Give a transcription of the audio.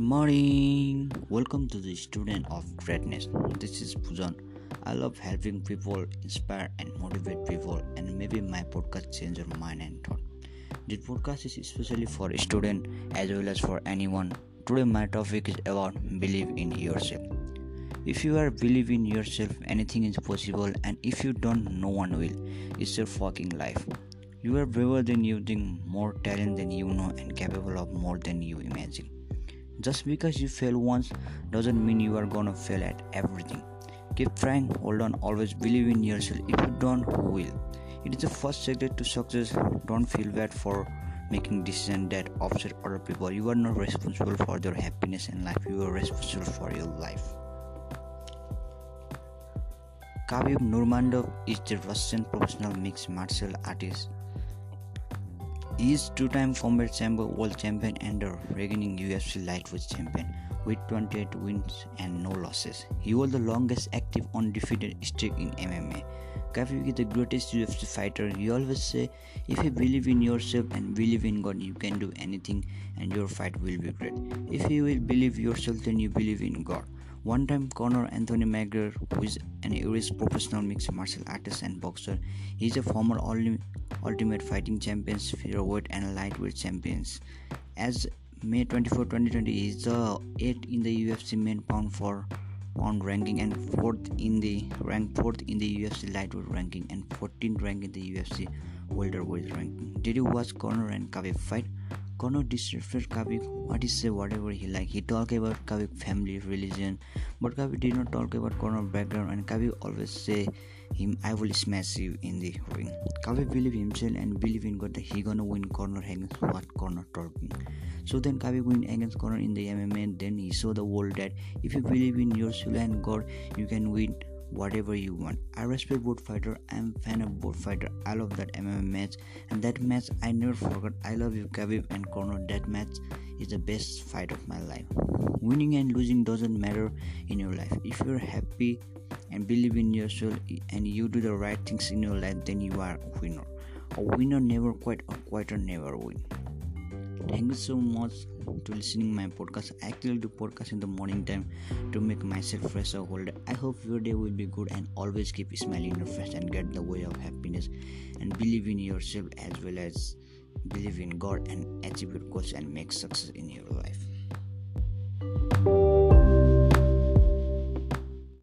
morning. Welcome to the Student of Greatness. This is Pujan. I love helping people, inspire and motivate people, and maybe my podcast change your mind and thought. This podcast is especially for student as well as for anyone. Today my topic is about believe in yourself. If you are believe in yourself, anything is possible, and if you don't, no one will. It's your fucking life. You are braver than you think, more talent than you know, and capable of more than you imagine. Just because you fail once doesn't mean you are gonna fail at everything. Keep trying, hold on, always believe in yourself. If you don't, who will? It is the first secret to success. Don't feel bad for making decisions that upset other people. You are not responsible for their happiness in life. You are responsible for your life. Khabib Nurmagomedov is the Russian professional mixed martial artist is two-time combat sambo world champion and the reigning UFC lightweight champion with 28 wins and no losses. He was the longest active undefeated streak in MMA. Khabib is the greatest UFC fighter. He always say, if you believe in yourself and believe in God, you can do anything and your fight will be great. If you will believe yourself, then you believe in God. One time Conor Anthony McGregor, who is an Irish professional mixed martial artist and boxer, he is a former Ultimate Fighting Champions, featherweight and lightweight champions. As May 24, 2020, he is the 8th in the UFC main pound for pound ranking and 4th in the rank 4th in the UFC lightweight ranking and 14th rank in the UFC welterweight ranking. Did you watch Conor and Khabib fight? Conor disrespect Khabib what he say whatever he like. He talk about Khabib family, religion, but Khabib did not talk about Conor background and Khabib always say him I will smash you in the ring. Khabib believe himself and believe in God that he gonna win Conor against what Conor talking. So then Khabib win against Conor in the MMA. Then he show the world that if you believe in yourself and God, you can win whatever you want. I respect both fighter. I'm fan of both fighter. I love that MMA match and that match I never forgot. I love you Khabib and Conor. That match is the best fight of my life. Winning and losing doesn't matter in your life. If you're happy and believe in yourself and you do the right things in your life, then you are a winner. A winner never quit. A quitter never win. Thank you so much to listening my podcast. I actually do podcast in the morning time to make myself fresh or whole I hope your day will be good and always keep smiling your face and get the way of happiness and believe in yourself as well as believe in God and achieve your goals and make success in your life.